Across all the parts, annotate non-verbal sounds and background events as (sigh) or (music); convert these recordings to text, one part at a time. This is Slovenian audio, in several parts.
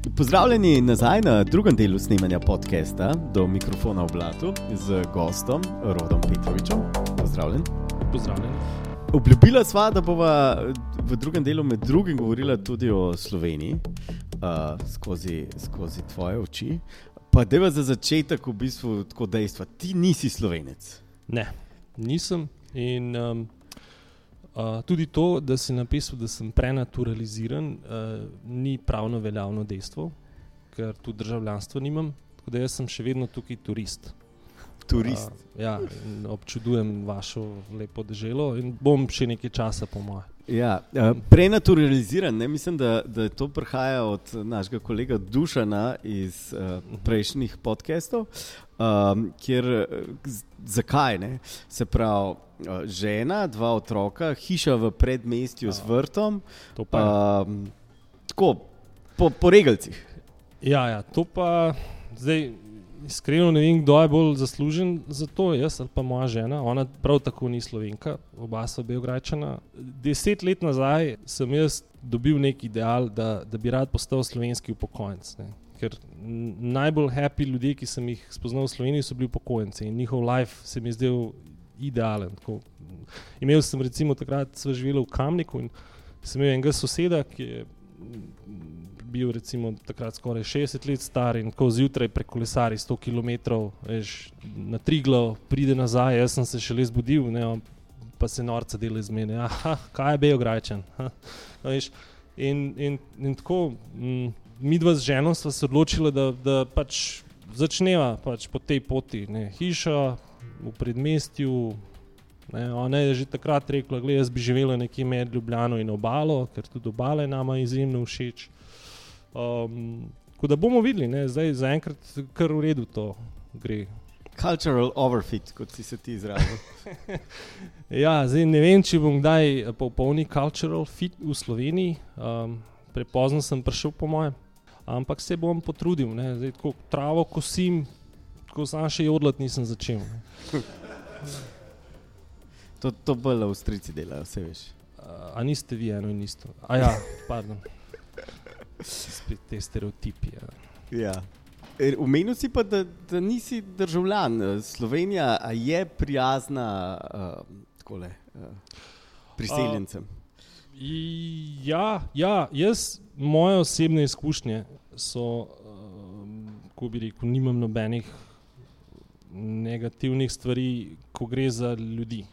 Pozdravljeni nazaj na drugem delu snemanja podcasta Do mikrofona v blatu z gostom Rodom Petrovičem. Pozdravljen. Pozdravljen. Obljubila sva, da bova v drugem delu med drugim govorila tudi o Sloveniji uh, skozi, skozi tvoje oči. Pa deva za začetek v bistvu tako dejstva. Ti nisi slovenec. Ne, nisem. In um, uh, tudi to, da si napisal, da sem prenaturaliziran, uh, ni pravno veljavno dejstvo, ker tu državljanstvo nimam. Tako da jaz sem še vedno tukaj turist. Turist. Uh, ja, občudujem vašo lepo državo in bom še nekaj časa, po mojem. Ja, uh, prenaturaliziran, ne? mislim, da, da to prihaja od našega kolega Dušana iz uh, prejšnjih podcastov. Um, kjer, z, zakaj ne? Se pravi, žena, dva otroka, hiša v predmestju z vrtom. To pa je. Um, tako, po, po regalcih. Ja, ja, to pa zdaj. Iskreno ne vem, kdo je bolj zaslužen za to, jaz ali pa moja žena. Ona prav tako ni slovenka, oba so Beograjčana. Deset let nazaj sem jaz dobil neki ideal, da, da bi rad postal slovenski upokojenec. Ne. Ker najbolj happy ljudje, ki sem jih spoznal v Sloveniji, so bili upokojenci in njihov life se mi je zdel idealen. Tako. Imel sem recimo takrat, sva živela v Kamniku in sem imel enega soseda, ki je bil recimo takrat skoraj 60 let star in ko zjutraj prekolesari 100 km, veš, na tri glav, pride nazaj, jaz sem se šele zbudil, ne, pa se norca dela iz mene. Aha, kaj je Beograjčan? (laughs) In, in, in tako, m, mi dva z ženo smo se odločili, da, da pač začneva pač po tej poti. Ne. Hiša v predmestju. Ne, ona je že takrat rekla, da jaz bi živela nekje med Ljubljano in obalo, ker tudi obale nama izjemno všeč. Um, da bomo videli, ne, zdaj zaenkrat kar v redu to gre. Cultural overfit, kot si se ti izrazil. (laughs) ja, zdaj ne vem, če bom kdaj popolni cultural fit v Sloveniji. Um, prepozno sem prišel, po mojem, ampak se bom potrudil. Ne, zdaj, tako travo kosim, ko sam še jodlat nisem začel. to to bolj avstrici delajo, vse veš. Uh, a niste vi eno in isto? A ja, pardon. Spet te stereotipi. Ja. Umenil si pa, da, da nisi državljan. Slovenija je prijazna uh, takole, uh, priseljencem. Uh, ja, ja, jaz, moje osebne izkušnje so, uh, ko bi rekel, nimam nobenih negativnih stvari, ko gre za ljudi.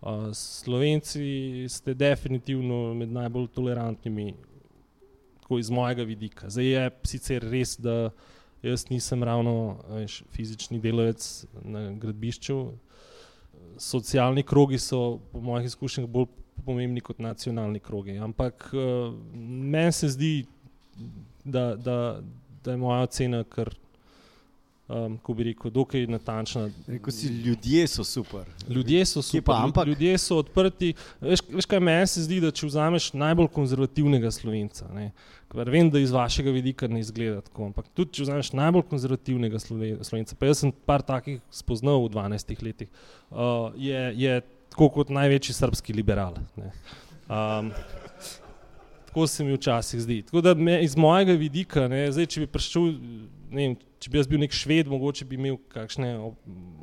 Uh, Slovenci ste definitivno med najbolj tolerantnimi tako iz mojega vidika. Zdaj je sicer res, da jaz nisem ravno veš, fizični delavec na gradbišču. Socialni krogi so, po mojih izkušnjah, bolj pomembni kot nacionalni krogi. Ampak uh, meni se zdi, da, da, da je moja ocena kar um, ko bi rekel, dokaj natančna. Rekel si, ljudje so super. Ljudje so super, pa, ampak... ljudje so odprti. Veš, veš kaj meni se zdi, da če vzameš najbolj konzervativnega slovenca, ne, vem, da iz vašega vidika ne izgleda tako, ampak tudi če vzameš najbolj konzervativnega slovenca, pa jaz sem par takih spoznal v 12 letih, uh, je, je tako kot največji srpski liberal. Um, tako se mi včasih zdi. Tako da me, iz mojega vidika, ne, zdaj, če bi prišel ne vem, če bi jaz bil nek šved, mogoče bi imel kakšne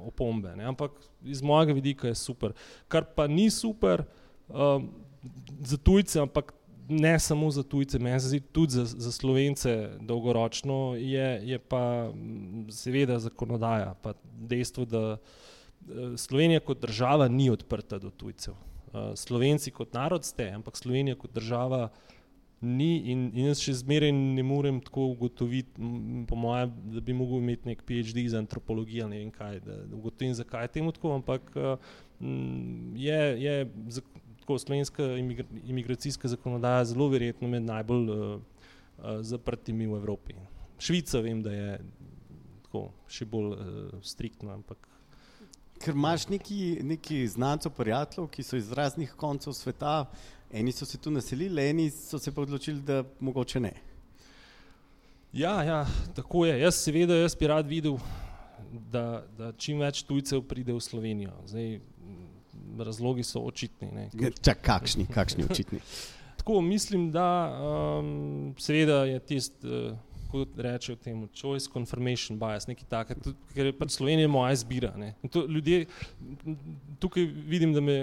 opombe. Ne? Ampak iz mojega vidika je super. Kar pa ni super um, za tujce, ampak ne samo za tujce, meni se zdi tudi za, za slovence dolgoročno, je, je pa seveda zakonodaja. Pa dejstvo, da uh, Slovenija kot država ni odprta do tujcev. Uh, Slovenci kot narod ste, ampak Slovenija kot država ni in, in jaz še zmeraj ne morem tako ugotoviti, po mojem, da bi mogel imeti nek PhD za antropologijo, ne vem kaj, da, da ugotovim, zakaj je temu tako, ampak m, je, je tako slovenska imigracijska zakonodaja zelo verjetno med najbolj uh, uh, zaprtimi v Evropi. Švica vem, da je tako še bolj uh, striktna, ampak Ker imaš neki, neki znancev, prijateljev, ki so iz raznih koncev sveta, eni so se tu naselili, eni so se pa odločili, da mogoče ne. Ja, ja, tako je. Jaz seveda jaz bi rad videl, da, da čim več tujcev pride v Slovenijo. Zdaj, razlogi so očitni. Čak, kakšni, kakšni očitni? (laughs) tako mislim, da um, seveda je tisti. Uh, kako rečejo temu, choice confirmation bias, nekaj takega, ker je pač Slovenija moja izbira. To, ljudje, tukaj vidim, da me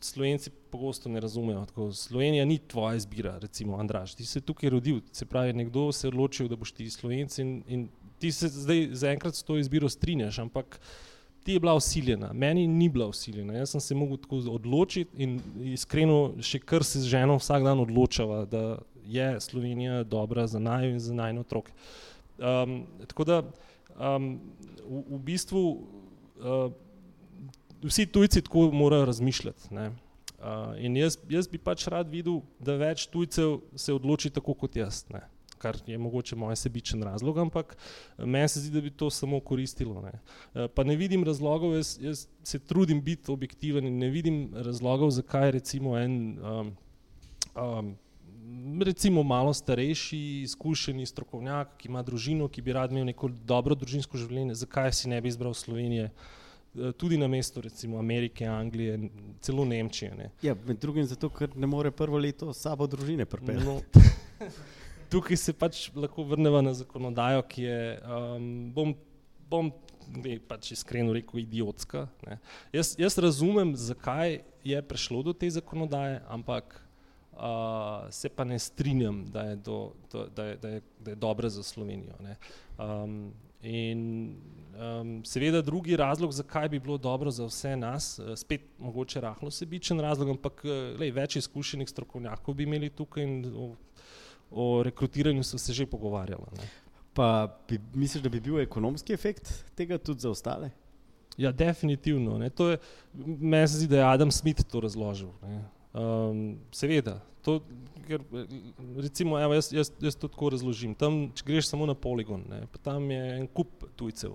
Slovenci pogosto ne razumejo. Tako, Slovenija ni tvoja izbira, recimo Andraš, ti se tukaj rodil, se pravi, nekdo se je odločil, da boš ti Slovenci in, in ti se zdaj zaenkrat s to izbiro strinjaš, ampak ti je bila usiljena, meni ni bila usiljena, jaz sem se mogel tako odločiti in iskreno še kar se z ženo vsak dan odločava, da je Slovenija dobra za naj in za najno otroke. Um, tako da um, v, v bistvu uh, vsi tujci tako morajo razmišljati. Ne? Uh, in jaz, jaz bi pač rad videl, da več tujcev se odloči tako kot jaz. Ne? kar je mogoče moj sebičen razlog, ampak meni se zdi, da bi to samo koristilo. Ne. Pa ne vidim razlogov, jaz, jaz se trudim biti objektiven in ne vidim razlogov, zakaj recimo en um, um, recimo malo starejši, izkušeni strokovnjak, ki ima družino, ki bi rad imel neko dobro družinsko življenje, zakaj si ne bi izbral Slovenije, eh, tudi na mesto recimo Amerike, Anglije, celo Nemčije. Ne. Ja, med drugim zato, ker ne more prvo leto sabo družine pripeljati. No, (laughs) tukaj se pač lahko vrnemo na zakonodajo, ki je, um, bom, bom ne, pač iskreno rekel, idiotska. Jaz, jaz razumem, zakaj je prišlo do te zakonodaje, ampak uh, se pa ne strinjam, da je, do, do, da je, da je, da je dobra za Slovenijo. Um, in um, seveda drugi razlog, zakaj bi bilo dobro za vse nas, uh, spet mogoče rahlo sebičen razlog, ampak uh, lej, več izkušenih strokovnjakov bi imeli tukaj in o, o rekrutiranju so se že pogovarjali. Ne. Pa bi, misliš, da bi bil ekonomski efekt tega tudi za ostale? Ja, definitivno. Meni se zdi, da je Adam Smith to razložil. Um, seveda, To, ker, recimo, evo, jaz, jaz, jaz to tako razložim. Tam, če greš samo na poligon, ne, tam je en kup tujcev,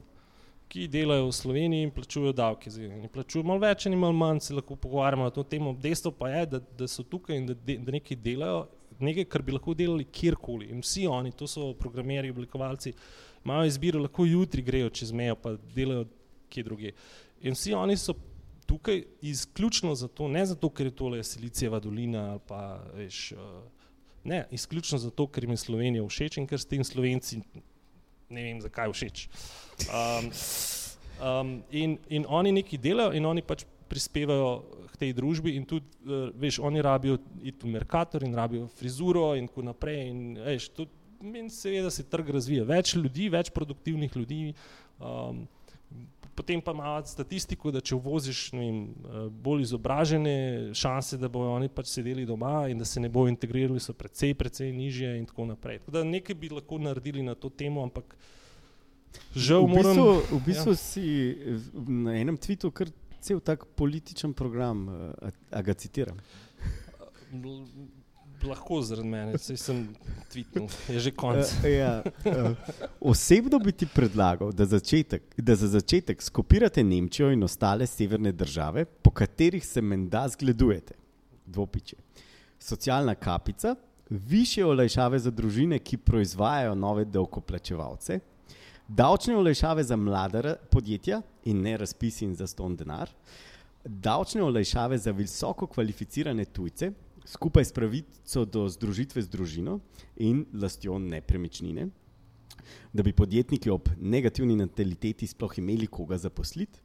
ki delajo v Sloveniji in plačujejo davke. Plačujejo malo več in malo manj, se lahko pogovarjamo na to temo. Dejstvo pa je, da, da so tukaj in da, de, da nekaj delajo, nekaj, kar bi lahko delali kjerkoli. In vsi oni, to so programeri, oblikovalci, imajo izbiro, lahko jutri grejo čez mejo, pa delajo kje druge. In vsi oni so tukaj izključno zato, ne zato, ker je tole Silicijeva dolina ali pa veš, uh, ne, izključno zato, ker jim je Slovenija všeč in ker s tem Slovenci ne vem, zakaj všeč. Um, um, in, in oni nekaj delajo in oni pač prispevajo k tej družbi in tudi, uh, veš, oni rabijo iti v Merkator in rabijo frizuro in tako naprej in, veš, tudi, in seveda se trg razvija. Več ljudi, več produktivnih ljudi, um, potem pa ima statistiko, da če uvoziš vem, eh, bolj izobražene, šanse, da bodo oni pač sedeli doma in da se ne bodo integrirali, so precej, precej nižje in tako naprej. Tako da nekaj bi lahko naredili na to temo, ampak žal v bistvu, moram. V bistvu ja. si na enem tvitu kar cel tak političen program, eh, a ga citiram lahko zaradi mene, sej sem tvitnil, je že konec. Uh, ja, uh, osebno bi ti predlagal, da, začetek, da za začetek skopirate Nemčijo in ostale severne države, po katerih se menda zgledujete. Dvopiče. Socialna kapica, više olajšave za družine, ki proizvajajo nove davkoplačevalce, davčne olajšave za mlada podjetja in ne razpisi in za ston denar, davčne olajšave za visoko kvalificirane tujce, skupaj s pravico do združitve z družino in lastjo nepremičnine, da bi podjetniki ob negativni nataliteti sploh imeli koga zaposliti,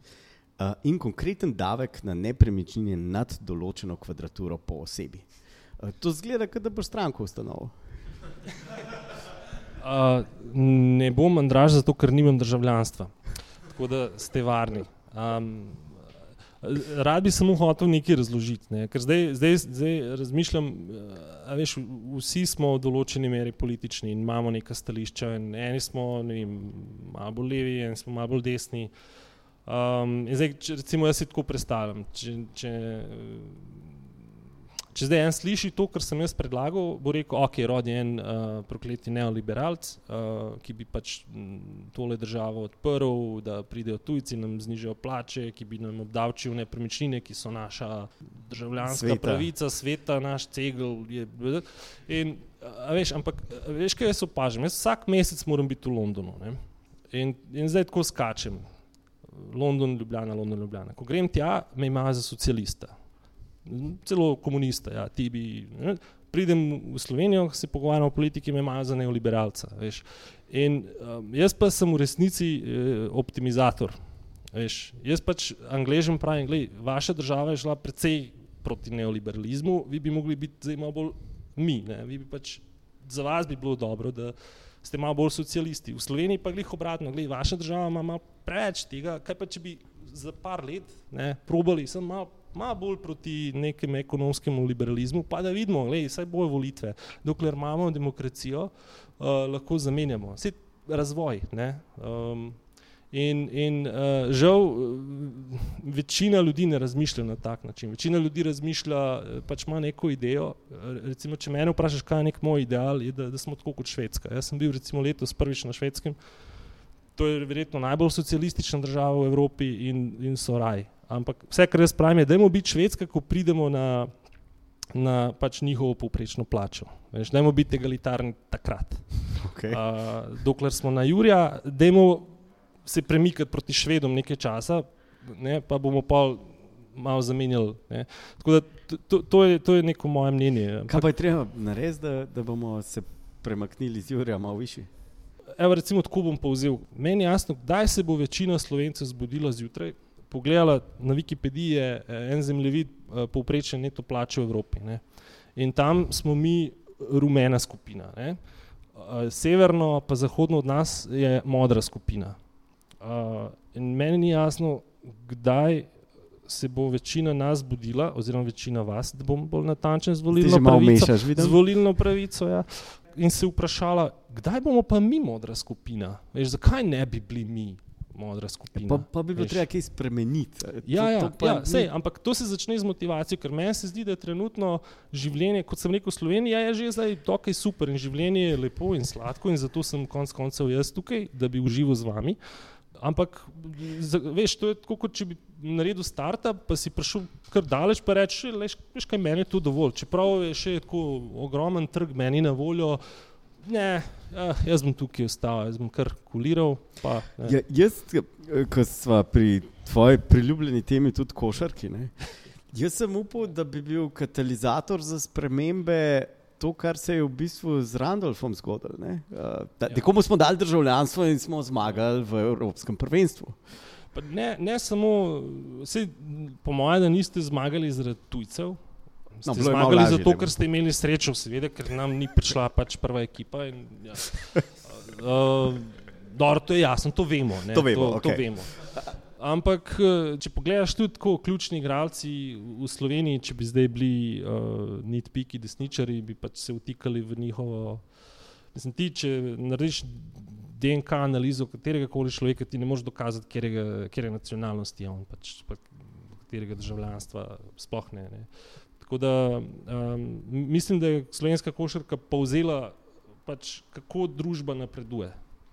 uh, in konkreten davek na nepremičnine nad določeno kvadraturo po osebi. Uh, to zgleda, kot da bo stranko ustanovil. Uh, ne bom Andraž, zato ker nimam državljanstva. Tako da ste varni. Um, Rad bi samo hotel nekaj razložiti. Ne? Ker zdaj, zdaj, zdaj razmišljam, da vsi smo v določeni meri politični in imamo neka stališča. Eni smo vem, malo bolj levi, eni smo malo bolj desni. Um, zdaj, če, recimo, jaz si tako predstavljam. Če, če, Če zdaj en sliši to, kar sem jaz predlagal, bo rekel, ok, rodi en uh, prokleti neoliberalc, uh, ki bi pač tole državo odprl, da pridejo tujci, nam znižajo plače, ki bi nam obdavčil nepremičnine, ki so naša državljanska sveta. pravica, sveta, naš cegel. Je, in, a veš, ampak veš, kaj jaz opažam? Jaz vsak mesec moram biti v Londonu in, in zdaj tako skačem. London, Ljubljana, London, Ljubljana. Ko grem tja, me imajo za socialista celo komunista, ja, ti bi. pridem v Slovenijo, se pogovarjam o politiki, me imajo za neoliberalca. Veš. In um, jaz pa sem v resnici eh, optimizator. Veš. Jaz pač angležem pravim, gledaj, vaša država je šla precej proti neoliberalizmu, vi bi mogli biti zdaj malo bolj mi. Vi bi pač, za vas bi bilo dobro, da ste malo bolj socialisti. V Sloveniji pa glih obratno, gledaj, vaša država ima preveč tega, kaj pa če bi za par let ne, probali, sem malo malo bolj proti nekemu ekonomskemu liberalizmu, pa da vidimo, da vse boje volitve. Dokler imamo demokracijo, uh, lahko zamenjamo. Vse razvoj. Um, in in uh, žal, večina ljudi ne razmišlja na tak način. Večina ljudi razmišlja, pač ima neko idejo. Recimo, če me vprašaš, kaj je nek moj ideal, je, da, da smo tako kot Švedska. Jaz sem bil recimo letos prvič na švedskem. To je verjetno najbolj socialistična država v Evropi in, in so raj. Ampak vse, kar jaz pravim, je, da je biti švedska, ko pridemo na, na pač njihovo povprečno plačo. Da je biti egalitarni takrat. Okay. Uh, dokler smo na Jurija, da je se premikati proti švedom nekaj časa, ne, pa bomo pa malo zamenjali. Ne. Tako da to, to, je, to je neko moje mnenje. Kaj pa je treba narediti, da, da bomo se premaknili z Jurija malo više? Evo, recimo, tako bom povzel. Meni je jasno, kdaj se bo večina slovencev zbudila zjutraj pogledala na Wikipediji, je eh, en zemljevid eh, povprečne neto plače v Evropi. Ne. In tam smo mi rumena skupina. Ne. Eh, severno, pa zahodno od nas je modra skupina. In meni ni jasno, kdaj se bo večina nas budila, oziroma večina vas, da bom bolj natančen z volilno pravico. Mešaš, z volilno pravico ja. In se vprašala, kdaj bomo pa mi modra skupina? Veš, zakaj ne bi bili mi? Modra skupina. Pa, pa bi bilo treba kaj spremeniti. Ja, ja, to ja, sej, ampak to se začne z motivacijo, ker meni se zdi, da je trenutno življenje, kot sem rekel, Slovenija je že zdaj dokaj super in življenje je lepo in sladko in zato sem konec koncev jaz tukaj, da bi užival z vami. Ampak, veš, to je tako, kot če bi naredil startup, pa si prišel kar daleč, pa reči, veš, kaj meni je to dovolj. Čeprav je še tako ogromen trg meni na voljo, uh, Ne, ja, jaz bom tukaj ostal, jaz bom kar kuliral. Pa, ja, jaz, ko smo pri tvoji priljubljeni temi, tudi košarki, ne, jaz sem upal, da bi bil katalizator za spremembe to, kar se je v bistvu z Randolfom zgodilo. Tako ja. smo dali državljanstvo in smo zmagali v Evropskem prvenstvu. Ne, ne samo, vse, po mojem, da niste zmagali zaradi tujcev, No, ste zmagali lažje, zato, ker ste imeli srečo, seveda, ker nam ni prišla pač prva ekipa. In, ja. (laughs) uh, dobro, to je jasno, to vemo. Ne, to vemo, to, okay. to vemo. Ampak, eh, če pogledaš tudi tako ključni igralci v Sloveniji, če bi zdaj bili uh, nitpiki, desničari, bi pač se vtikali v njihovo. Mislim, ti, če narediš DNK analizo katerega koli človeka, ti ne moreš dokazati, kje je nacionalnost, on pač, pa, katerega državljanstva sploh ne. ne. Tako da um, mislim, da je slovenska košarka povzela, pač, kako družba napreduje.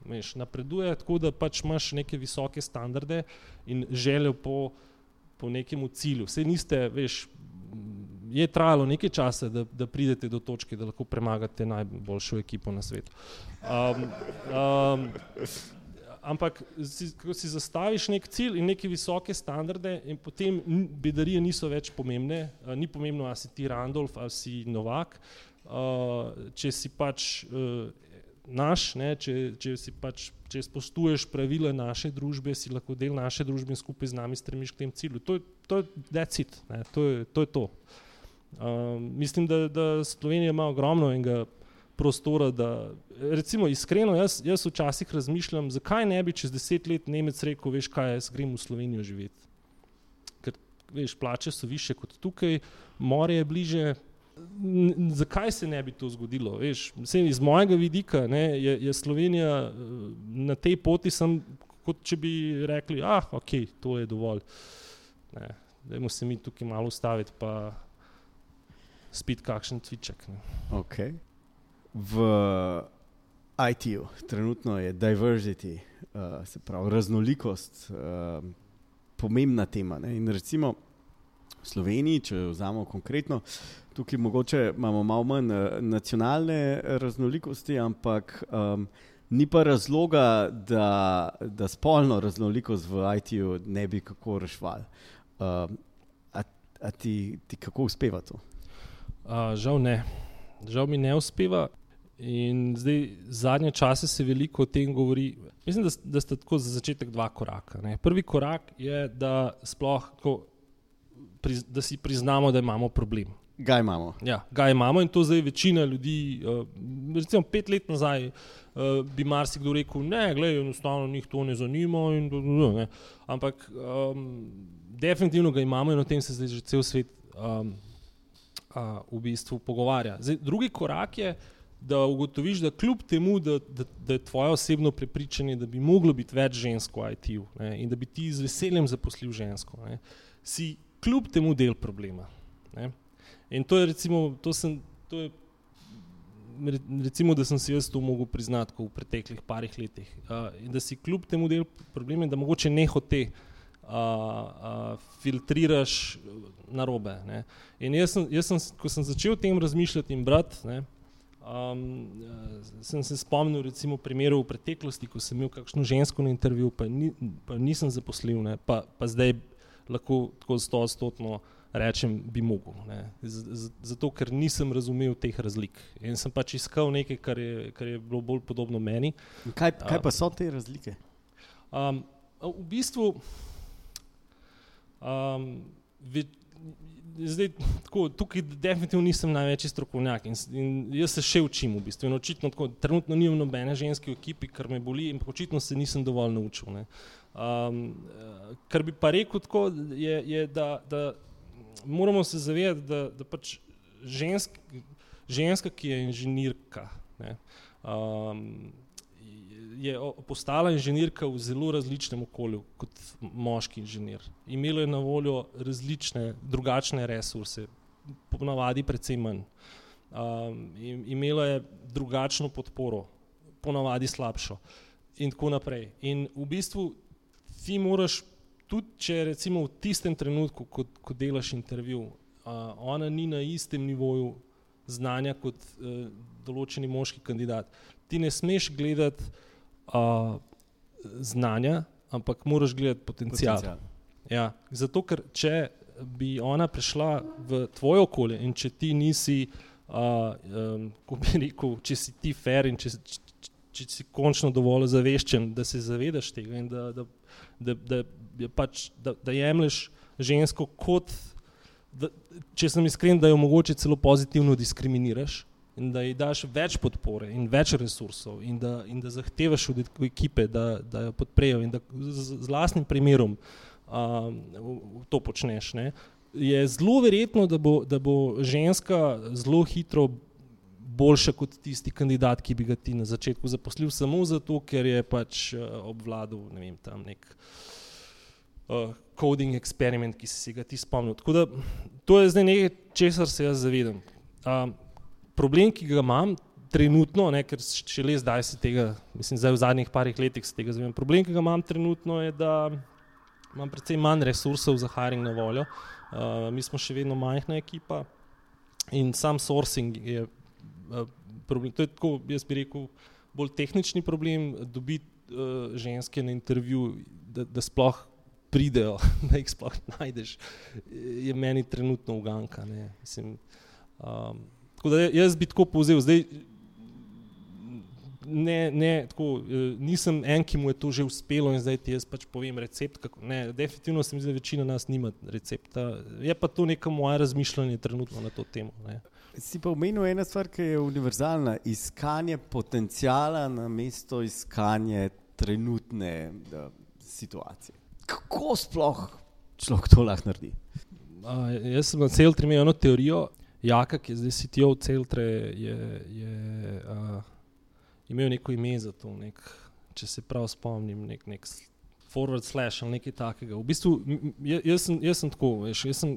Veš, napreduje tako, da pač imaš neke visoke standarde in željo po, po nekem cilju. Vse niste, veš, je trajalo nekaj časa, da, da pridete do točke, da lahko premagate najboljšo ekipo na svetu. Um, um, ampak si, ko si zastaviš nek cilj in neke visoke standarde, in potem bedarije niso več pomembne, uh, ni pomembno, ali si ti Randolf ali si Novak. Uh, če si pač uh, naš, ne, če, če si pač. Če spoštuješ pravila naše družbe, si lahko del naše družbe in skupaj z nami stremiš k tem cilju. To je to, it, to, je, to, je to. Um, mislim, da, da Slovenija ima ogromno enega prostora. Da, recimo, iskreno, jaz, jaz včasih razmišljam, zakaj ne bi čez deset let Nemec rekel, veš, kaj jaz grem v Slovenijo živeti. Ker veš, plače so više kot tukaj, more je bliže. Zakaj se ne bi to zgodilo? Veš, iz mojega vidika ne, je, je Slovenija na tej poti, sem, kot če bi rekli, da ah, okay, je to dovolj. Dajmo se mi tukaj malo ustaviti, pa spiti kakšen cviček. Okay v IT-ju, trenutno je diversity, uh, se pravi raznolikost, uh, pomembna tema. Ne? In recimo v Sloveniji, če vzamemo konkretno, tukaj mogoče imamo malo manj uh, nacionalne raznolikosti, ampak um, ni pa razloga, da, da spolno raznolikost v IT-ju ne bi kako rešvali. Uh, a a ti, ti kako uspeva to? Uh, žal ne. žal mi ne uspeva. In zdaj, zadnje čase se veliko o tem govori. Mislim, da, da sta tako za začetek dva koraka. Ne. Prvi korak je, da, sploh, ko, priz, da si priznamo, da imamo problem. Ga imamo. Ja, ga imamo in to zdaj večina ljudi, uh, recimo pet let nazaj, uh, bi marsikdo rekel: ne, gledaj, enostavno njih to ne zanima. In, ne. Ampak um, definitivno ga imamo in o tem se zdaj že cel svet um, uh, v bistvu pogovarja. Zdaj, drugi korak je, da ugotoviš, da kljub temu, da, da, da je tvoje osebno prepričanje, da bi moglo biti več žensko v IT-ju in da bi ti z veseljem zaposlil žensko, ne, si kljub temu del problema. Ne. In to je, recimo, to sem, to je, recimo, da sem si jaz to mogel priznati v preteklih parih letih. Uh, in da si kljub temu del problema, da mogoče ne hote. Uh, uh, filtriraš na robe. Ne. In jaz sem, jaz sem, ko sem začel o tem razmišljati in brati, ne, um, sem se spomnil, recimo, primerov v preteklosti, ko sem imel kakšno žensko na intervjuju, pa, ni, pa nisem zaposlil, ne, pa, pa zdaj lahko tako stotno rečem, bi mogel. Zato, ker nisem razumel teh razlik. In sem pač iskal nekaj, kar je, kar je bilo bolj podobno meni. Kaj, kaj pa so te razlike? Um, v bistvu, um, ve, zdaj, tako, tukaj definitivno nisem največji strokovnjak in, in jaz se še učim. V bistvu. očitno, tako, trenutno nimam nobene ženske v ekipi, kar me boli, in očitno se nisem dovolj naučil. Um, kar bi pa rekel, tako, je, je da, da moramo se zavedati, da, da pač žensk, ženska, ki je inženirka, ne, um, je postala inženirka v zelo različnem okolju kot moški inženir. Imela je na voljo različne, drugačne resurse, ponavadi predvsem manj. Um, imela je drugačno podporo, ponavadi slabšo in tako naprej. In v bistvu ti moraš tudi če recimo v tistem trenutku, ko, ko delaš intervju, uh, ona ni na istem nivoju znanja kot uh, določeni moški kandidat. Ti ne smeš gledati uh, znanja, ampak moraš gledati potencial. potencial. Ja, zato, ker če bi ona prišla v tvoje okolje in če ti nisi, uh, um, ko bi rekel, če si ti fair in če, če, če si končno dovolj zaveščen, da se zavedaš tega in da, da, da, da pač, da, da jemliš žensko kot, da, če sem iskren, da jo mogoče celo pozitivno diskriminiraš in da ji daš več podpore in več resursov in da, in da zahtevaš od ekipe, da, da jo podprejo in da z, z lastnim primerom um, to počneš. Ne. Je zelo verjetno, da bo, da bo ženska zelo hitro boljša kot tisti kandidat, ki bi ga ti na začetku zaposlil, samo zato, ker je pač obvladal ne vem, tam nek uh, uh, eksperiment, ki si ga ti spomnil. Tako da to je zdaj nekaj, česar se jaz zavedam. Uh, problem, ki ga imam trenutno, ne, ker še le zdaj se tega, mislim, zdaj v zadnjih parih letih se tega zavedam. Problem, ki ga imam trenutno, je, da imam precej manj resursov za hiring na voljo. Uh, mi smo še vedno majhna ekipa in sam sourcing je uh, problem. To je tako, jaz bi rekel, bolj tehnični problem, dobiti uh, ženske na intervju, da, da sploh pridejo, (laughs) da jih sploh najdeš, je meni trenutno uganka. Mislim, um, tako da jaz bi tako povzel. Zdaj, ne, ne, tako, eh, nisem en, ki mu je to že uspelo in zdaj ti jaz pač povem recept. Kako, ne, definitivno se mi zdi, da večina nas nima recepta. Je pa to neko moje razmišljanje trenutno na to temo. Ne. Si pa omenil eno stvar, ki je univerzalna. Iskanje potencijala na mesto iskanje trenutne da, situacije kako sploh človek to lahko naredi? Uh, jaz sem na celotri imel eno teorijo, Jaka, ki je zdaj CTO celtre, je, je uh, imel neko ime za to, nek, če se prav spomnim, nek, nek forward slash ali nekaj takega. V bistvu, jaz sem, jaz sem tako, veš, jaz sem,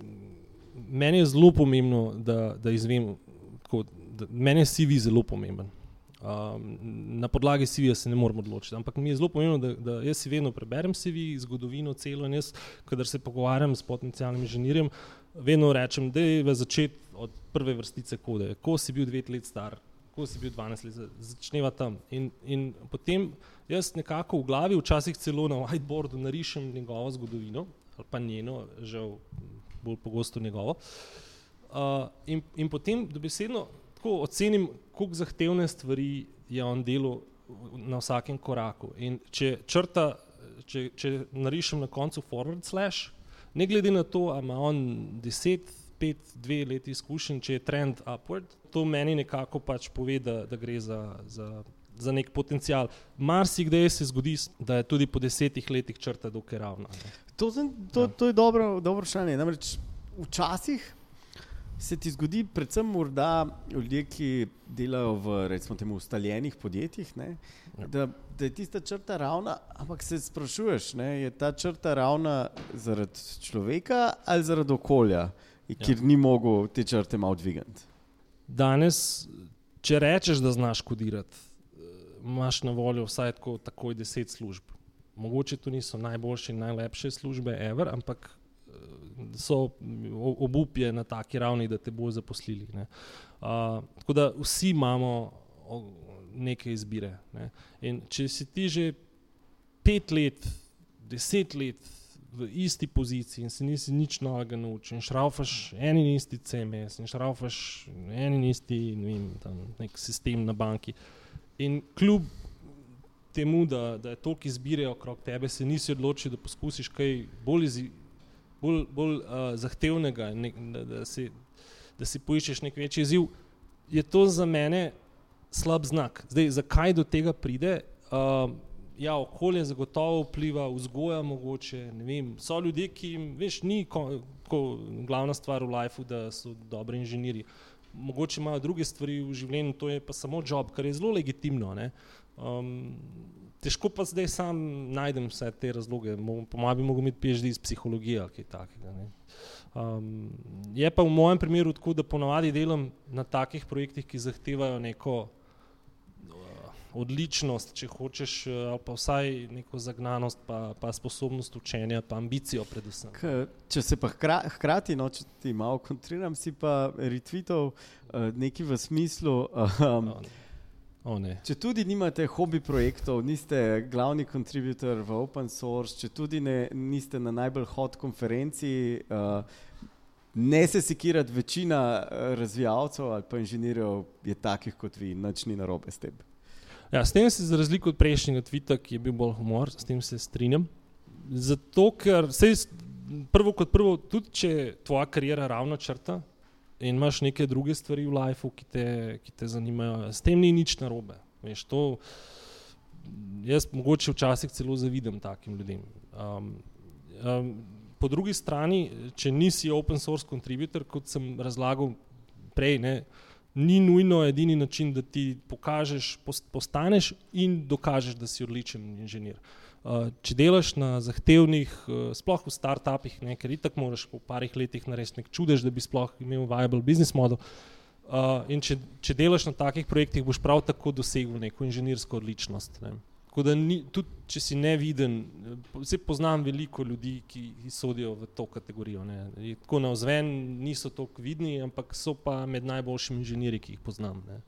meni je zelo pomembno, da, da izvem, tako, da, meni je CV zelo pomemben. Um, na podlagi CV-ja se ne morem odločiti, ampak mi je zelo pomembno, da, da jaz si vedno preberem CV, zgodovino celo in jaz, kadar se pogovarjam s potencijalnim inženirjem, vedno rečem, da je v začetku od prve vrstice kode, ko si bil 9 let star, ko si bil 12 let, začneva tam. In, in potem jaz nekako v glavi, včasih celo na whiteboardu narišem njegovo zgodovino, ali pa njeno, žal bolj pogosto njegovo. Uh, in, in potem dobesedno tako ocenim, koliko zahtevne stvari je on delal na vsakem koraku. In če črta, če, če narišem na koncu forward slash, ne glede na to, ali ima on 10, 5, 2 leti izkušenj, če je trend upward, to meni nekako pač pove, da, da gre za, za, za nek potencial. Marsikdaj se zgodi, da je tudi po desetih letih črta dokaj ravna. ne. To, to, Ja. to je dobro, dobro vprašanje. Namreč včasih se ti zgodi, predvsem morda ljudje, ki delajo v recimo temu ustaljenih podjetjih, ne, Ja. da, da je tista črta ravna, ampak se sprašuješ, ne, je ta črta ravna zaradi človeka ali zaradi okolja, kjer ni mogel te črte malo dvigati. Danes, če rečeš, da znaš kodirati, eh, imaš na voljo vsaj tako, takoj deset služb. Mogoče to niso najboljše in najlepše službe, ever, ampak so o- obup je na taki ravni, da te bojo zaposlili. ne. Uh, tako da vsi imamo neke izbire. Ne. In če si ti že pet let, deset let v isti poziciji in se nisi nič novega naučil, in šraufaš en in isti CMS, in šraufaš en in isti ne vem, nek sistem na banki. In kljub temu, da, da je toliko izbire okrog tebe, se nisi odločil, da poskusiš kaj bolj, izi, bolj, bolj uh, zahtevnega, nek, da, da, si, da si poiščeš nek večji izziv, je to za mene slab znak. Zdaj, zakaj do tega pride? Uh, ja, okolje zagotovo vpliva, vzgoja mogoče. Vem, so ljudje, ki jim, veš, ni ko, ko, glavna stvar v lifeu, da so dobri inženirji. Mogoče imajo druge stvari v življenju, to je pa samo job, kar je zelo legitimno. Ne? Um, težko pa zdaj sam najdem vse te razloge. Po mojem bi mogel imeti PhD iz psihologije ali kaj takega. ne. Um, je pa v mojem primeru tako, da ponavadi delam na takih projektih, ki zahtevajo neko uh, odličnost, če hočeš, uh, ali pa vsaj neko zagnanost, pa, pa sposobnost učenja, pa ambicijo predvsem. K, če se pa hkra, hkrati, no, če ti malo kontriram, si pa retweetov uh, nekaj v smislu. (laughs) Um, O, ne. Če tudi nimate hobi projektov, niste glavni kontributor v open source, če tudi ne, niste na najbolj hot konferenci, uh, ne se sekirati, večina uh, razvijalcev ali pa inženirjev je takih kot vi, nič ni narobe s tem. Ja, s tem se za razliko od prejšnjega tvita, ki je bil bolj humor, s tem se strinjam. Zato, ker sej, prvo kot prvo, tudi če tvoja karijera ravno črta in imaš neke druge stvari v lifeu, ki te, ki te zanimajo, s tem ni nič narobe. Veš, to, jaz mogoče včasih celo zavidam takim ljudem. Um, um, po drugi strani, če nisi open source contributor, kot sem razlagal prej, ne, ni nujno edini način, da ti pokažeš, pos- postaneš in dokažeš, da si odličen inženir. Uh, če delaš na zahtevnih, uh, sploh v startupih, ne, ker itak moraš po parih letih narediti nek čudež, da bi sploh imel viable business model. Uh, in če, če delaš na takih projektih, boš prav tako dosegel neko inženirsko odličnost. Ne. Tako da ni, tudi če si neviden, vse poznam veliko ljudi, ki, ki sodijo v to kategorijo. Ne. Tako na vzven niso tako vidni, ampak so pa med najboljšimi inženirji, ki jih poznam. Ne.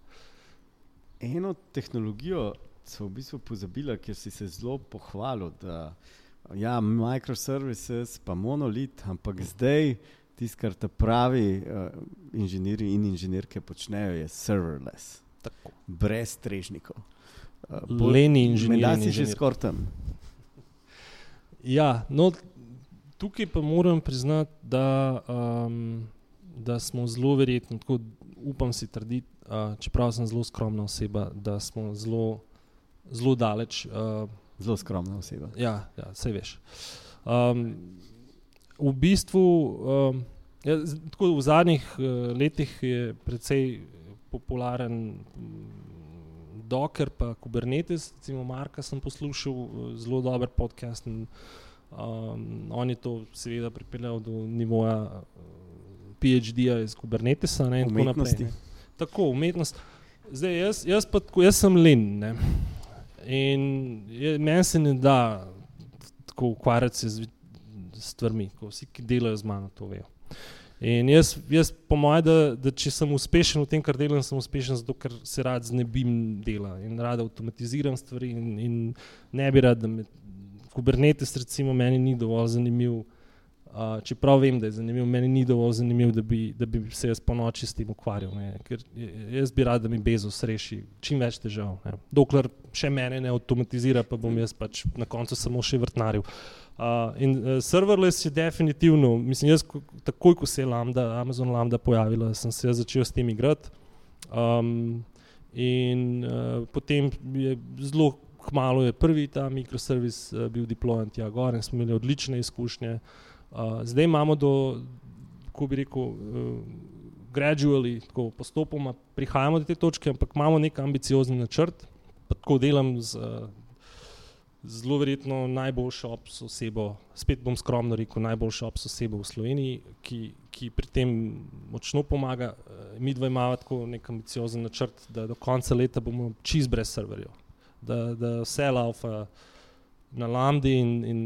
Eno tehnologijo so v bistvu pozabili, ker si se zelo pohvalil, da ja, microservices, pa monolit, ampak zdaj tisto, kar ta pravi uh, inženirji in inženirke počnejo, je serverless, Tako. brez strežnikov. Uh, Leni inženirji in si že skoraj tam. Ja, no, tukaj pa moram priznati, da, um, da smo zelo verjetno, tako upam si trditi, uh, čeprav sem zelo skromna oseba, da smo zelo, zelo daleč. Uh, Zelo skromna oseba. ja, ja, vse veš. Um, v bistvu, um, ja, tako v zadnjih uh, letih je precej popularen mm, Docker, pa Kubernetes, recimo Marka sem poslušal, uh, zelo dober podcast. In, um, on je to seveda pripeljal do nivoja PhD-ja iz Kubernetesa ne, in tako naprej. Umetnosti. Ne. Tako, umetnost. Zdaj, jaz, jaz pa tako, jaz sem len. Ne. In je- meni se ne da tako ukvarjati se z stvarmi, ko vsi, ki delajo z mano, to vejo. In jaz, jaz po mojem, da, da če sem uspešen v tem, kar delam, sem uspešen zato, ker se rad znebim dela in rad avtomatiziram stvari in, in ne bi rad, da me Kubernetes recimo meni ni dovolj zanimiv. Uh, čeprav vem, da je zanimiv, meni ni dovolj zanimiv, da bi, da bi se jaz po noči s tem ukvarjal. Ne? Ker jaz bi rad, da mi Bezos reši čim več težav. Ne? Dokler še mene ne avtomatizira, pa bom jaz pač na koncu samo še vrtnaril. Uh, in uh, serverless je definitivno, mislim, jaz takoj, ko se je Lambda, Amazon Lambda pojavila, sem se začel s tem igrati. Um, in uh, potem je zelo kmalo je prvi ta mikroservis uh, bil deployen tja gor in smo imeli odlične izkušnje. Uh, zdaj imamo do, kako bi rekel, uh, gradually, tako postopoma prihajamo do te točke, ampak imamo nek ambiciozni načrt. Tako delam z uh, zelo verjetno najboljšo ops osebo, spet bom skromno rekel, najboljšo ops osebo v Sloveniji, ki, ki pri tem močno pomaga. Uh, mi dva imamo tako nek ambiciozen načrt, da do konca leta bomo čist brez serverjev, da, da vse laufa na Lambdi in, in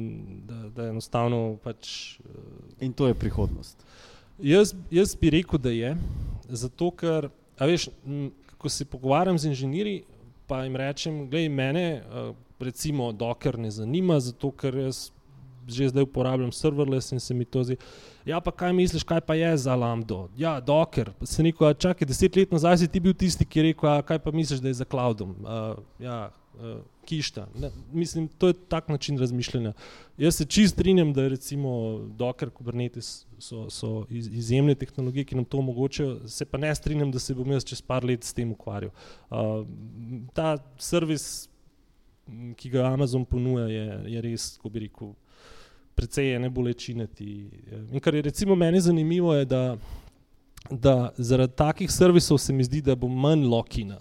da, da enostavno. Pač, in to je prihodnost. Jaz, jaz bi rekel, da je. Zato, ker, veš, ko se pogovarjam z inženirji, pa jim rečem, da me, recimo, dokler ne zanima, zato ker jaz že zdaj uporabljam serverless in se mi to zdi. Ja, pa kaj misliš, kaj pa je za Lambdo? Ja, dokler. Se neko, čakaj, deset let nazaj si ti bil tisti, ki je rekel, a, kaj pa misliš, da je za cloudom. Uh, ja, uh, kišta. Ne, mislim, to je tak način razmišljanja. Jaz se čist strinjam, da recimo Docker, Kubernetes so, so iz, izjemne tehnologije, ki nam to omogočajo, se pa ne strinjam, da se bom jaz čez par let s tem ukvarjal. Uh, ta servis, ki ga Amazon ponuja, je, je res, ko bi rekel, precej je ne bolečinati. In kar je recimo meni zanimivo, je, da, da zaradi takih servisov se mi zdi, da bo manj lokina.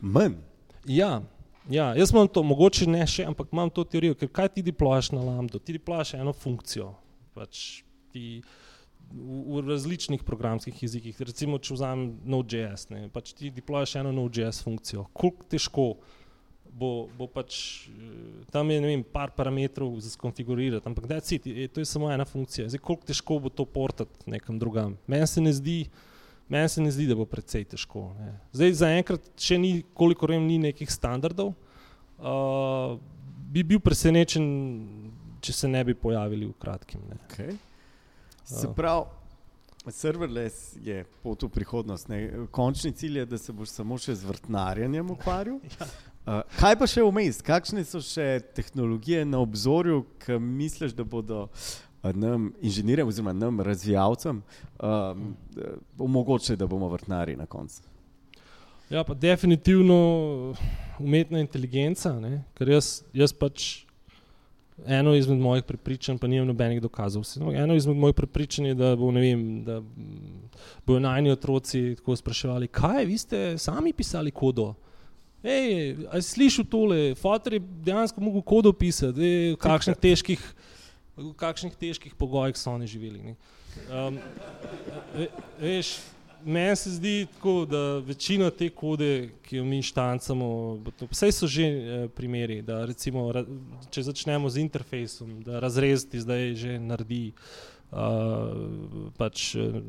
Manj? Ja, Ja, jaz imam to, mogoče ne še, ampak imam to teorijo, ker kaj ti deployaš na Lambda? Ti deployaš eno funkcijo. Pač ti v, v različnih programskih jezikih, recimo, če vzamem Node.js, pač ti deployaš eno Node.js funkcijo. Koliko težko bo, bo pač, tam je, vem, par parametrov za skonfigurirati, ampak da je, to je samo ena funkcija. Zdaj, koliko težko bo to portati nekam drugam? Meni se ne zdi, Meni se ne zdi, da bo precej težko. Ne. Zdaj, zaenkrat, še ni, koliko vem, ni nekih standardov. Uh, bi bil presenečen, če se ne bi pojavili v kratkem. Okay. Se uh. pravi, serverless je pot v prihodnost. Ne. Končni cilj je, da se boš samo še z vrtnarjenjem ukvarjal. (laughs) ja. uh, kaj pa še vmes? Kakšne so še tehnologije na obzorju, ki misliš, da bodo nam inženirjem, oziroma nam razvijalcem, um, omogočili, da bomo vrtnari na koncu. Ja, pa definitivno umetna inteligenca, ne? ker jaz, jaz pač eno izmed mojih prepričanj, pa nimam nobenih dokazov. No, eno izmed mojih prepričanj je, da, bo, vem, da bodo najni otroci tako spraševali, kaj vi ste sami pisali kodo. Ej, a si slišal tole, fotor je dejansko mogel kodo pisati, ej, v kakšnih težkih v kakšnih težkih pogojih so oni živeli. Um, veš, meni se zdi tako, da večina te kode, ki jo mi štancamo, vse so že eh, primeri, da recimo, če začnemo z interfejsom, da razrezati zdaj že naredi uh, pač uh,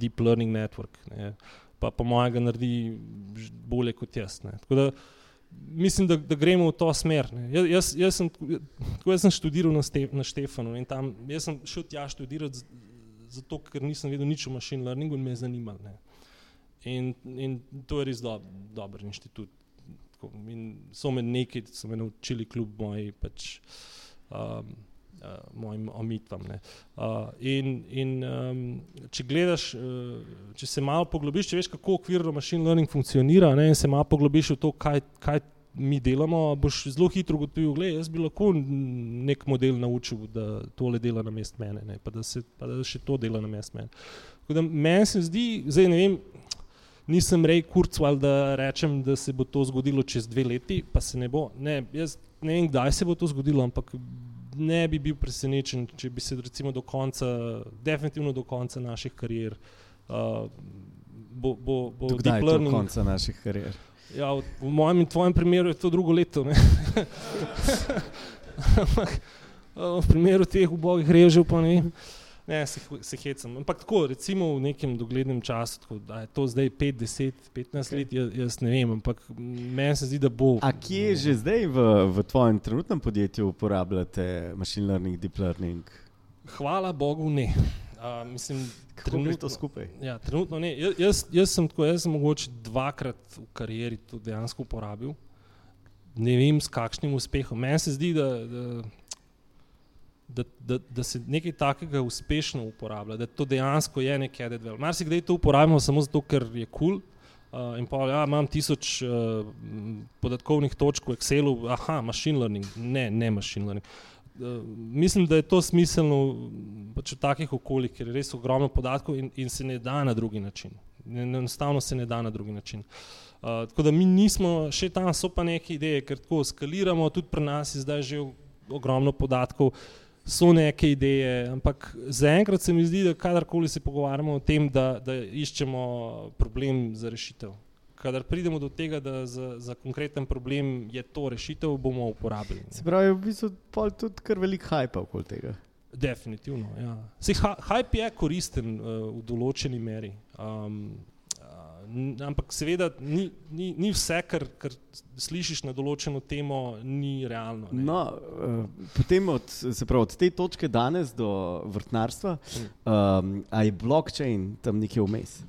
deep learning network, ne, pa po mojega naredi bolje kot jaz. Ne. Tako da, mislim, da, da gremo v to smer. Jaz, jaz, jaz, sem, jaz sem študiral na, Ste, na Štefanu in tam sem šel tja študirati zato, ker nisem vedel nič o machine learningu in me je zanimalo. In, in to je res do, dober inštitut. In so me nekaj, so me naučili kljub moji pač, um, mojim omitvam. Uh, in, in um, če gledaš, uh, če se malo poglobiš, če veš, kako okvirno machine learning funkcionira, ne, in se malo poglobiš v to, kaj, kaj mi delamo, boš zelo hitro ugotovil, da jaz bi lahko nek model naučil, da tole dela na mest mene, ne, pa, da se, pa da še to dela na mest mene. Meni se zdi, zdaj ne vem. Nisem rej kurcval, da rečem, da se bo to zgodilo čez dve leti, pa se ne bo. Ne, jaz ne vem, kdaj se bo to zgodilo, ampak ne bi bil presenečen, če bi se recimo do konca, definitivno do konca naših karier. Uh, bo, bo, bo kdaj je do konca naših karier? Ja, v, v mojem in tvojem primeru je to drugo leto. (laughs) (laughs) v primeru teh ubogih režev pa ne. Ne, se, se hecam. Ampak tako, recimo v nekem doglednem času, tako, da je to zdaj 5, 10, 15 let, jaz, jaz ne vem, ampak meni se zdi, da bo. A kje že zdaj v, v tvojem trenutnem podjetju uporabljate machine learning, deep learning? Hvala Bogu, ne. Uh, mislim, Kako gre to skupaj? Ja, trenutno ne. Ja, jaz, jaz sem tako, jaz sem mogoče dvakrat v karieri to dejansko uporabil. Ne vem, s kakšnim uspehom. Meni se zdi, da, da, da, da, da se nekaj takega uspešno uporablja, da to dejansko je nekaj added value. Marsikdaj to uporabljamo samo zato, ker je kul. Cool, Uh, in pa, ja, imam tisoč uh, podatkovnih točk v Excelu, aha, machine learning, ne, ne machine learning. Uh, mislim, da je to smiselno pač v takih okoljih, ker je res ogromno podatkov in, in se ne da na drugi način. Enostavno se ne da na drugi način. Uh, tako da mi nismo še tam, so pa neke ideje, ker tako skaliramo, tudi pri nas je zdaj že ogromno podatkov. So neke ideje, ampak zaenkrat se mi zdi, da kadarkoli se pogovarjamo o tem, da, da iščemo problem za rešitev. Kadar pridemo do tega, da za, za konkreten problem je to rešitev, bomo uporabili. Se pravi, v bistvu je tudi kar velik hype okoli tega. Definitivno. Ja. Sej, hype je koristen uh, v določeni meri. Um, ampak seveda ni, ni, ni vse, kar, kar slišiš na določeno temo, ni realno. No, uh, potem od, pravi, od te točke danes do vrtnarstva, um, a je blockchain tam nekje vmes?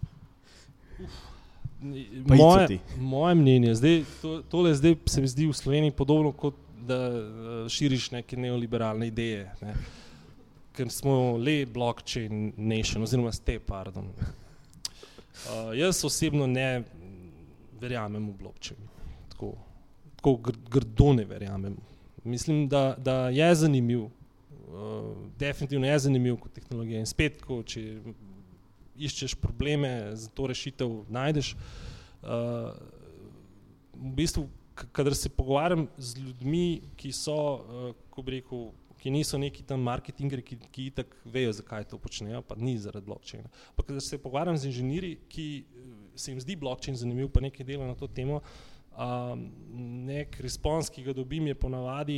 Moje, moje mnenje, zdaj, to, tole zdaj se mi zdi v Sloveniji podobno kot da širiš neke neoliberalne ideje. Ne. Ker smo le blockchain nation, oziroma ste, pardon. Uh, jaz osebno ne verjamem v blockchain. Tako, tako gr grdo ne verjamem. Mislim, da, da je zanimiv, uh, definitivno je zanimiv kot tehnologija. In spet, ko, če iščeš probleme za to rešitev, najdeš. Uh, v bistvu, kadar se pogovarjam z ljudmi, ki so, uh, ko bi rekel, ki niso neki tam marketingeri, ki, ki itak vejo, zakaj to počnejo, pa ni zaradi blockchaina. Pa kada se pogovarjam z inženirji, ki eh, se jim zdi blockchain zanimiv, pa nekaj dela na to temo, uh, nek respons, ki ga dobim, je ponavadi,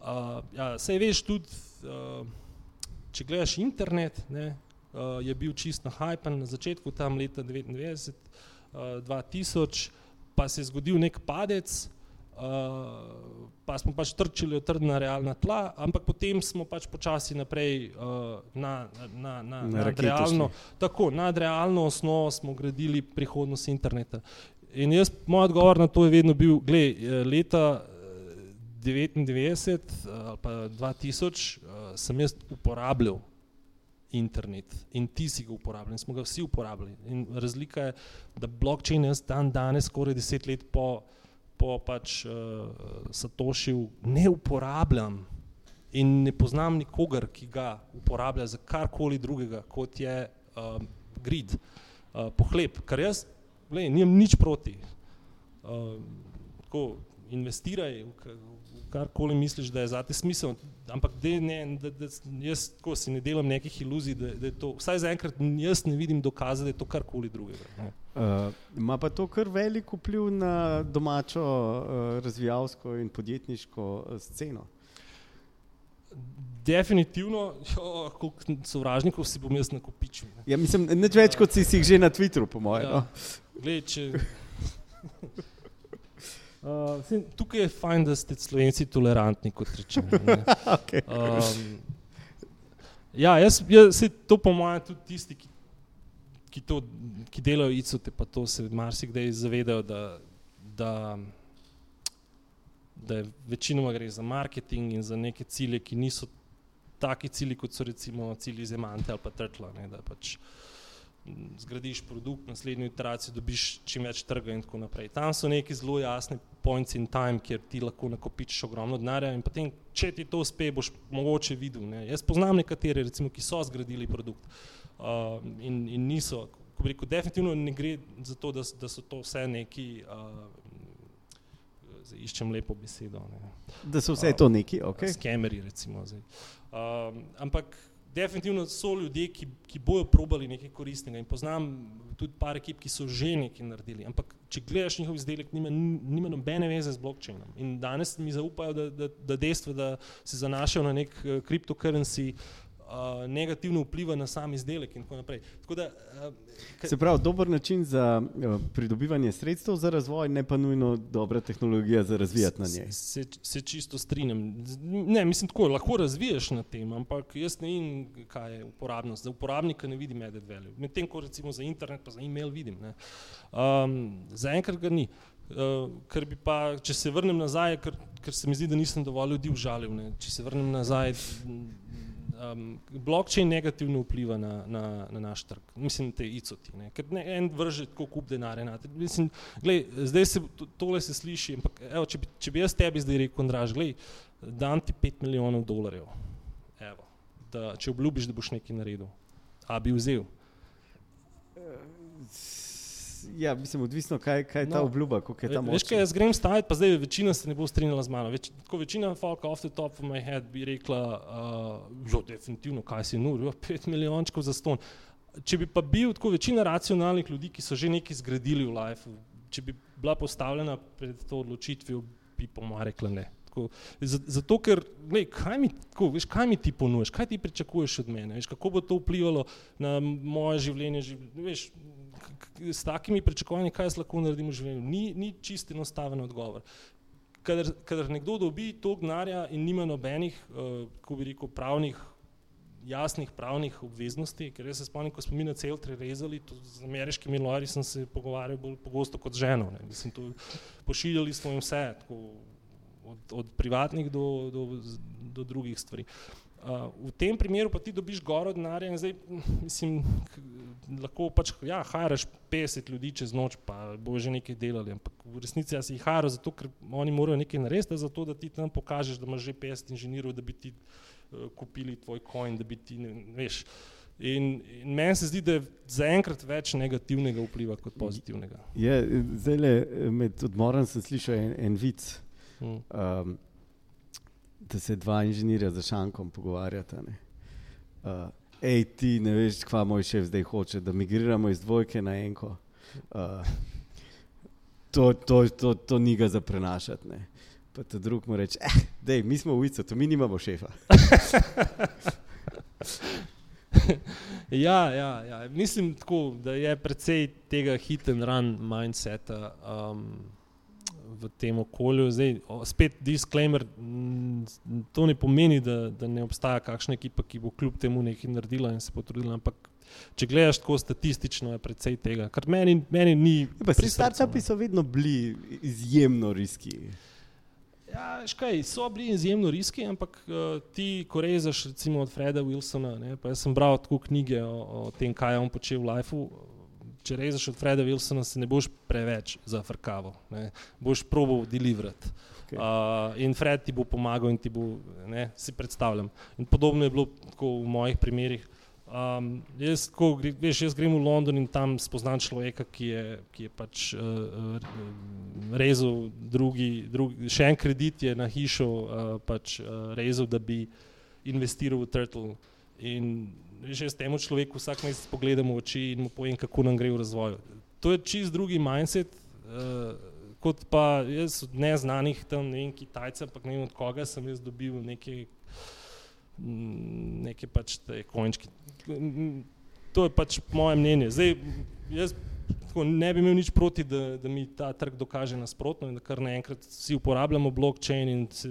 uh, ja, sej veš tudi, uh, če gledaš internet, ne, uh, je bil čist na hajpen na začetku, tam leta 99, uh, 2000, pa se je zgodil nek padec, Uh, pa smo pač trčili v trdna realna tla, ampak potem smo pač počasi naprej uh, na, na, na, na nadrealno, tako, nadrealno osnovo smo gradili prihodnost interneta. In jaz, moj odgovor na to je vedno bil, gled, leta 99 ali pa 2000 uh, sem jaz uporabljal internet in ti si ga uporabljal in smo ga vsi uporabljali. In razlika je, da blockchain jaz dan danes, skoraj deset let po po pač uh, Satošiju ne uporabljam in ne poznam nikogar, ki ga uporablja za karkoli drugega, kot je uh, grid, uh, pohleb, kar jaz, gledaj, nimam nič proti. Uh, tako, investiraj v, karkoli misliš, da je zate smisel, ampak de, ne, da, da, jaz tako si ne delam nekih iluzij, da, je to, vsaj zaenkrat jaz ne vidim dokaza, da je to karkoli drugega. Uh, ima pa to kar velik vpliv na domačo uh, razvijalsko in podjetniško uh, sceno? Definitivno, koliko sovražnikov si bom jaz nakopičil. Ne? Ja, mislim, neč več, kot si jih že na Twitteru, po mojem. Ja. No? Glej, če... (laughs) Uh, sem, tukaj je fajn, da ste slovenci tolerantni, kot rečemo. (laughs) okay. um, ja, jaz, jaz, to po mojem tudi tisti, ki, ki, to, ki delajo ICOTE, pa to se marsikdaj zavedajo, da, da, da je večinoma gre za marketing in za neke cilje, ki niso taki cilji, kot so recimo cilji Zemante ali pa Trtla. Ne, da pač, zgradiš produkt, naslednjo iteracijo dobiš čim več trga in tako naprej. Tam so neki zelo jasni points in time, kjer ti lahko nakopičiš ogromno denarja in potem, če ti to uspe, boš mogoče videl. Ne. Jaz poznam nekatere, recimo, ki so zgradili produkt uh, in, in niso, ko rekel, definitivno ne gre za to, da, da so to vse neki, uh, iščem lepo besedo. Ne. Da so vse uh, to neki, ok. Skemeri, recimo. Zdaj. Uh, ampak definitivno so ljudje, ki, ki bojo probali nekaj koristnega in poznam tudi par ekip, ki so že nekaj naredili, ampak če gledaš njihov izdelek, nima, nima nobene veze z blockchainom in danes mi zaupajo, da, da, da dejstvo, da se zanašajo na nek uh, cryptocurrency, uh, uh, negativno vpliva na sam izdelek in tako naprej. Tako da, uh, se pravi, dober način za uh, pridobivanje sredstev za razvoj, ne pa nujno dobra tehnologija za razvijati na njej. Se, se čisto strinjam. Ne, mislim, tako lahko razviješ na tem, ampak jaz ne vem, kaj je uporabnost. Za uporabnika ne vidim added value. Medtem ko recimo za internet, pa za e-mail vidim. Um, za enkrat ga ni. Uh, ker bi pa, če se vrnem nazaj, ker, ker se mi zdi, da nisem dovolj ljudi užalil. Ne. Če se vrnem nazaj, um, blockchain negativno vpliva na, na, na naš trg, mislim, te icoti. Ker ne en vrže tako kup denarja. Mislim, glej, zdaj se tole se sliši, ampak evo, če, bi, če bi jaz tebi zdaj rekel, Andraž, glej, dam ti 5 milijonov dolarjev, evo, da, če obljubiš, da boš nekaj naredil, a bi vzel. Ja, mislim, odvisno, kaj, kaj je ta no, obljuba, kako je ta možnost. Veš, kaj jaz grem staviti, pa zdaj večina se ne bo strinjala z mano. Več, tako večina folk off the top of my head bi rekla, uh, jo, definitivno, kaj si nuril, pet milijončkov za ston. Če bi pa bil tako večina racionalnih ljudi, ki so že nekaj zgradili v life, če bi bila postavljena pred to odločitvijo, bi po mojem rekla ne. Tako, zato, ker, gledaj, kaj, mi, tako, veš, kaj mi ti ponujaš, kaj ti pričakuješ od mene, veš, kako bo to vplivalo na moje življenje. Veš, s takimi pričakovanji, kaj jaz lahko naredim v življenju, ni, ni čist enostaven odgovor. Kadar, kadar nekdo dobi to gnarja in nima nobenih, uh, ko bi rekel, pravnih, jasnih pravnih obveznosti, ker jaz se spomnim, ko smo mi na celtri rezali, z ameriškimi lori sem se pogovarjal bolj pogosto kot ženo, ne. Mislim, to, pošiljali smo jim vse, tako, od, od privatnih do, do, do drugih stvari. Uh, v tem primeru pa ti dobiš goro denarja in zdaj, mislim, lahko pač, ja, haraš 50 ljudi čez noč, pa bo že nekaj delali, ampak v resnici jaz jih haram zato, ker oni morajo nekaj narediti, zato da ti tam pokažeš, da imaš že 50 inženirjev, da bi ti uh, kupili tvoj coin, da bi ti, ne, veš. In, in meni se zdi, da je zaenkrat več negativnega vpliva kot pozitivnega. Je, zdaj le med odmorom sem slišal en, en vic, hmm. um, da se dva inženirja za šankom pogovarjata. Uh, hej, ti ne veš, kva moj šef zdaj hoče, da migriramo iz dvojke na enko. Uh, to, to, to, to ni ga za prenašati. Ne. Pa ta drug mu reče, eh, dej, mi smo ulica, to mi nimamo šefa. (laughs) ja, ja, ja, mislim tako, da je precej tega hit and run mindseta. Um, v tem okolju. Zdaj, spet disclaimer, to ne pomeni, da, da ne obstaja kakšna ekipa, ki bo kljub temu nekaj naredila in se potrudila. Ampak, če gledaš tako statistično, je precej tega, kar meni, meni ni. Ja, pri startupi so vedno bili izjemno riski. Ja, škaj, so bili izjemno riski, ampak uh, ti, ko režeš, recimo od Freda Wilsona, ne, jaz sem bral tako knjige o, o tem, kaj je on počel v lifeu če režeš od Freda Wilsona, se ne boš preveč zafrkaval, ne? boš probo deliverati. Okay. Uh, in Fred ti bo pomagal in ti bo, ne, si predstavljam. In podobno je bilo v mojih primerih. Um, jaz, ko, veš, jaz grem v London in tam spoznam človeka, ki je, ki je pač uh, rezal drugi, drugi, še en kredit je na hišo uh, pač, uh, rezal, da bi investiral v Turtle. In že s tem človekom vsak mesec pogledamo v oči in mu povem, kako nam gre v razvoju. To je čist drugi mindset, uh, kot pa jaz od neznanih tam, ne vem, Kitajcev, ampak ne vem od koga sem jaz dobil neke, neke pač te končke. To je pač moje mnenje. Zdaj, jaz tako, ne bi imel nič proti, da, da mi ta trg dokaže nasprotno in da kar naenkrat vsi uporabljamo blockchain in se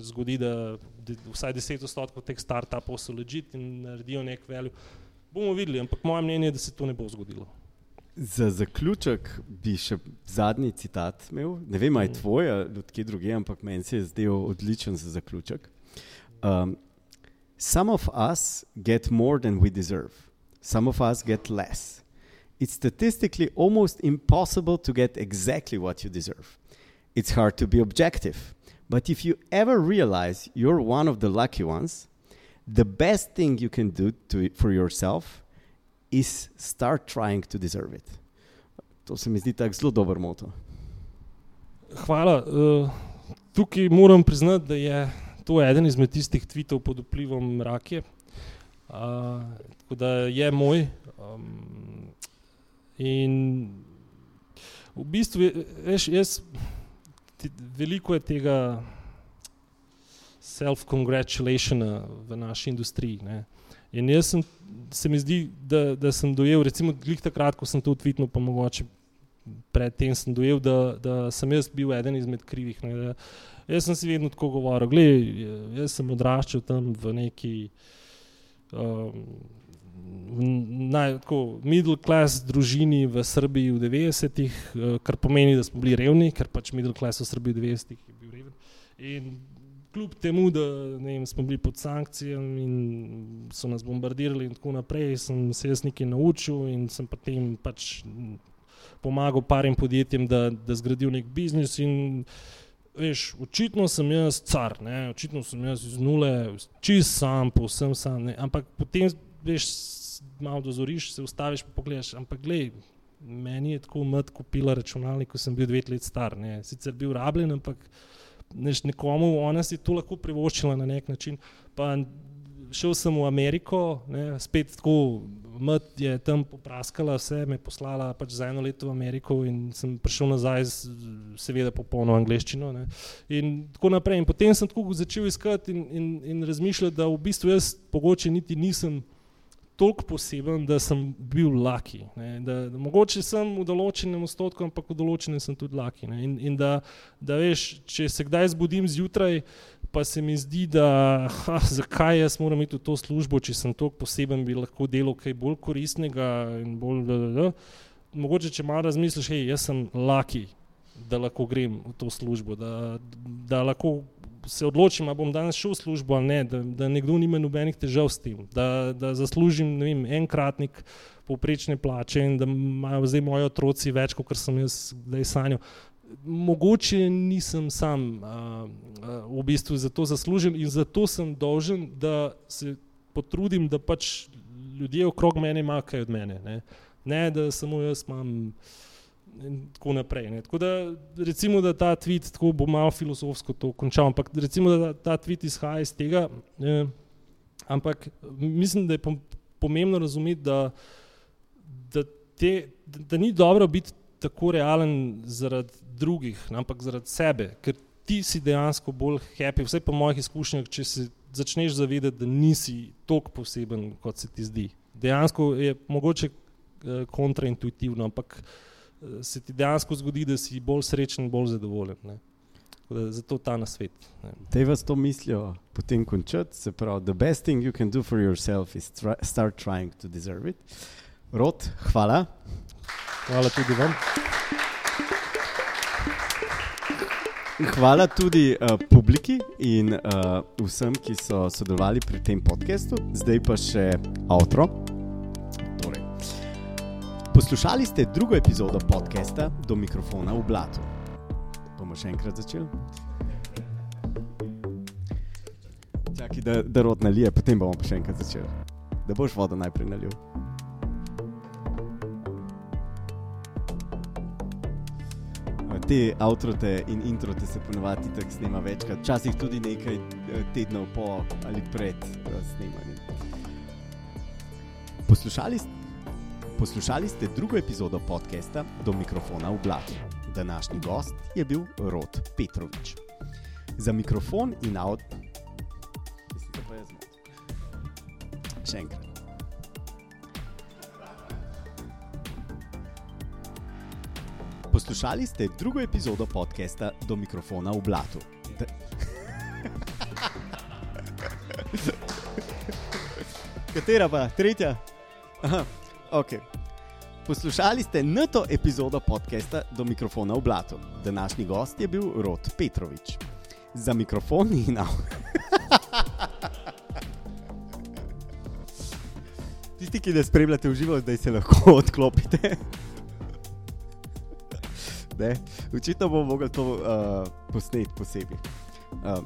zgodi, da, da vsaj 10 odstotkov teh startupov so legit in naredijo nek value. Bomo videli, ampak moje mnenje je, da se to ne bo zgodilo. Za zaključek bi še zadnji citat imel. Ne vem, ali je mm. tvoj ali kje druge, ampak meni se je zdel odličen za zaključek. Um, some of us get more than we deserve, some of us get less it's statistically almost impossible to get exactly what you deserve. It's hard to be objective. But if you ever realize you're one of the lucky ones, the best thing you can do to, for yourself is start trying to deserve it. To se mi zdi tako zelo dober moto. Hvala. Uh, tukaj moram priznati, da je to eden izmed tistih tvitev pod vplivom rake. Uh, tako da je moj. Um, In v bistvu, veš, jaz, veliko je tega self-congratulationa v naši industriji. Ne? In jaz sem, se mi zdi, da, da sem dojel, recimo, glih takrat, ko sem to tvitnil, pa mogoče predtem sem dojel, da, da sem jaz bil eden izmed krivih. Ne, da, jaz sem si vedno tako govoril, gledaj, jaz sem odraščal tam v neki. Um, Naj, tako, middle class družini v Srbiji v 90-ih, kar pomeni, da smo bili revni, ker pač middle class v Srbiji v 90-ih je bil reven. In kljub temu, da vem, smo bili pod sankcijami in so nas bombardirali, in tako naprej, sem se jaz nekaj naučil in sem potem pač pomagal parim podjetjem, da, da zgradijo nek biznis. In, veš, očitno sem jaz car, ne? očitno sem jaz iz nule, čist sam, povsem sam. Ne? Ampak potem, veš, malo dozoriš, se ustaviš in pogledaš. Ampak, glej, meni je tako mat kupila računalnik, ko sem bil dve leti star. Ne? Sicer bil rabljen, ampak neš, nekomu ona si to lahko privoščila na nek način. Pa šel sem v Ameriko, ne, spet tako, mat je tam popraskala vse, me poslala pač za eno leto v Ameriko in sem prišel nazaj, seveda popolno angliščino. Ne. In tako naprej. In potem sem tako začel iskati in, in, in razmišljati, da v bistvu jaz pogoče niti nisem toliko poseben, da sem bil laki. Mogoče sem v določenem odstotku, ampak v določenem sem tudi laki. In, in da, da veš, če se kdaj zbudim zjutraj, pa se mi zdi, da ha, zakaj jaz moram iti v to službo, če sem toliko poseben, bi lahko delal kaj bolj koristnega. Bolj, da, da, da. Mogoče, če malo razmisliš, hej, jaz sem laki, da lahko grem v to službo, da, da lahko se odločim, ali bom danes šel v službo ali ne, da, da nekdo nima nobenih težav s tem, da, da zaslužim vem, enkratnik povprečne plače in da imajo zdaj moji otroci več, kot sem jaz zdaj sanjal. Mogoče nisem sam uh, uh, v bistvu za to zaslužen in zato sem dolžen, da se potrudim, da pač ljudje okrog mene imajo kaj od mene. Ne, ne da samo jaz imam in tako naprej. Ne. Tako da, recimo, da ta tweet, tako bo malo filozofsko to končal, ampak recimo, da ta tweet izhaja iz tega, eh, ampak mislim, da je pomembno razumeti, da, da, te, da, da ni dobro biti tako realen zaradi drugih, ampak zaradi sebe, ker ti si dejansko bolj happy, vsaj po mojih izkušnjah, če se začneš zavedati, da nisi toliko poseben, kot se ti zdi. Dejansko je mogoče eh, kontraintuitivno, ampak uh, se ti dejansko zgodi, da si bolj srečen bolj zadovoljen. Ne. Zato ta na svet. Te vas to mislijo potem končati, se pravi, the best thing you can do for yourself is try, start trying to deserve it. Rod, hvala. Hvala tudi vam. Hvala tudi uh, publiki in uh, vsem, ki so sodelovali pri tem podkastu, zdaj pa še outro. Poslušali ste drugo epizodo podcasta Do mikrofona v blatu. Bomo še enkrat začeli. Čakaj, da, da rod nalije, potem bomo še enkrat začeli. Da boš vodo najprej nalil. Te avtrote in introte se ponovadi tako snema večkrat, včasih tudi nekaj eh, tednov po ali pred eh, snemanjem. Poslušali ste. Poslušali ste drugo epizodo podcasta Do mikrofona v blatu. Današnji gost je bil Rod Petrovič. Za mikrofon in avto. Še enkrat. Poslušali ste drugo epizodo podcasta Do mikrofona v blatu. Da... (laughs) Katera pa? Tretja? Aha. Okay. Poslušali ste noto epizodo podcasta Do mikrofona v blatu. Današnji gost je bil Rod Petrovič. Za mikrofon in na. (laughs) Tisti, ki ne spremljate v živo, zdaj se lahko (laughs) odklopite. Ne, očitno bomo mogli to uh, posneti posebej. Uh,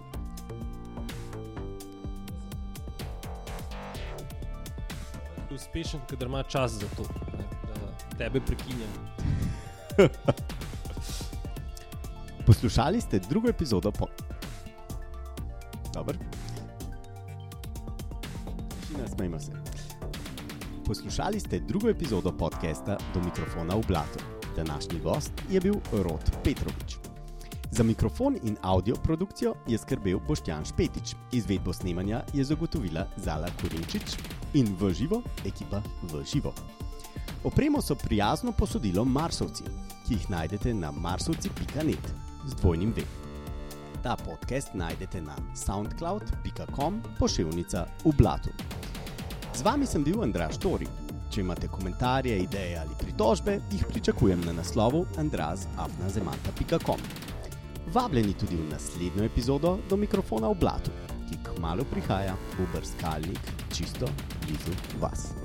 uspešen, ker ima čas za to, ne, da tebe prekinjam. (laughs) Poslušali ste drugo epizodo po. Dobro. Smejmo se. Poslušali ste drugo epizodo podcasta Do mikrofona v blatu. Današnji gost je bil Rod Petrovič. Za mikrofon in audio produkcijo je skrbel Boštjan Špetič, izvedbo snemanja je zagotovila Zala Kurinčič, in v živo ekipa v živo. Opremo so prijazno posodilo Marsovci, ki jih najdete na marsovci.net z dvojnim V. Ta podcast najdete na soundcloud.com pošiljka v blatu. Z vami sem bil Andraš Tori. Če imate komentarje, ideje ali pritožbe, jih pričakujem na naslovu andrazafnazemanta.com. Vabljeni tudi v naslednjo epizodo do mikrofona v blatu, ki kmalo prihaja v brskalnik čisto blizu vas.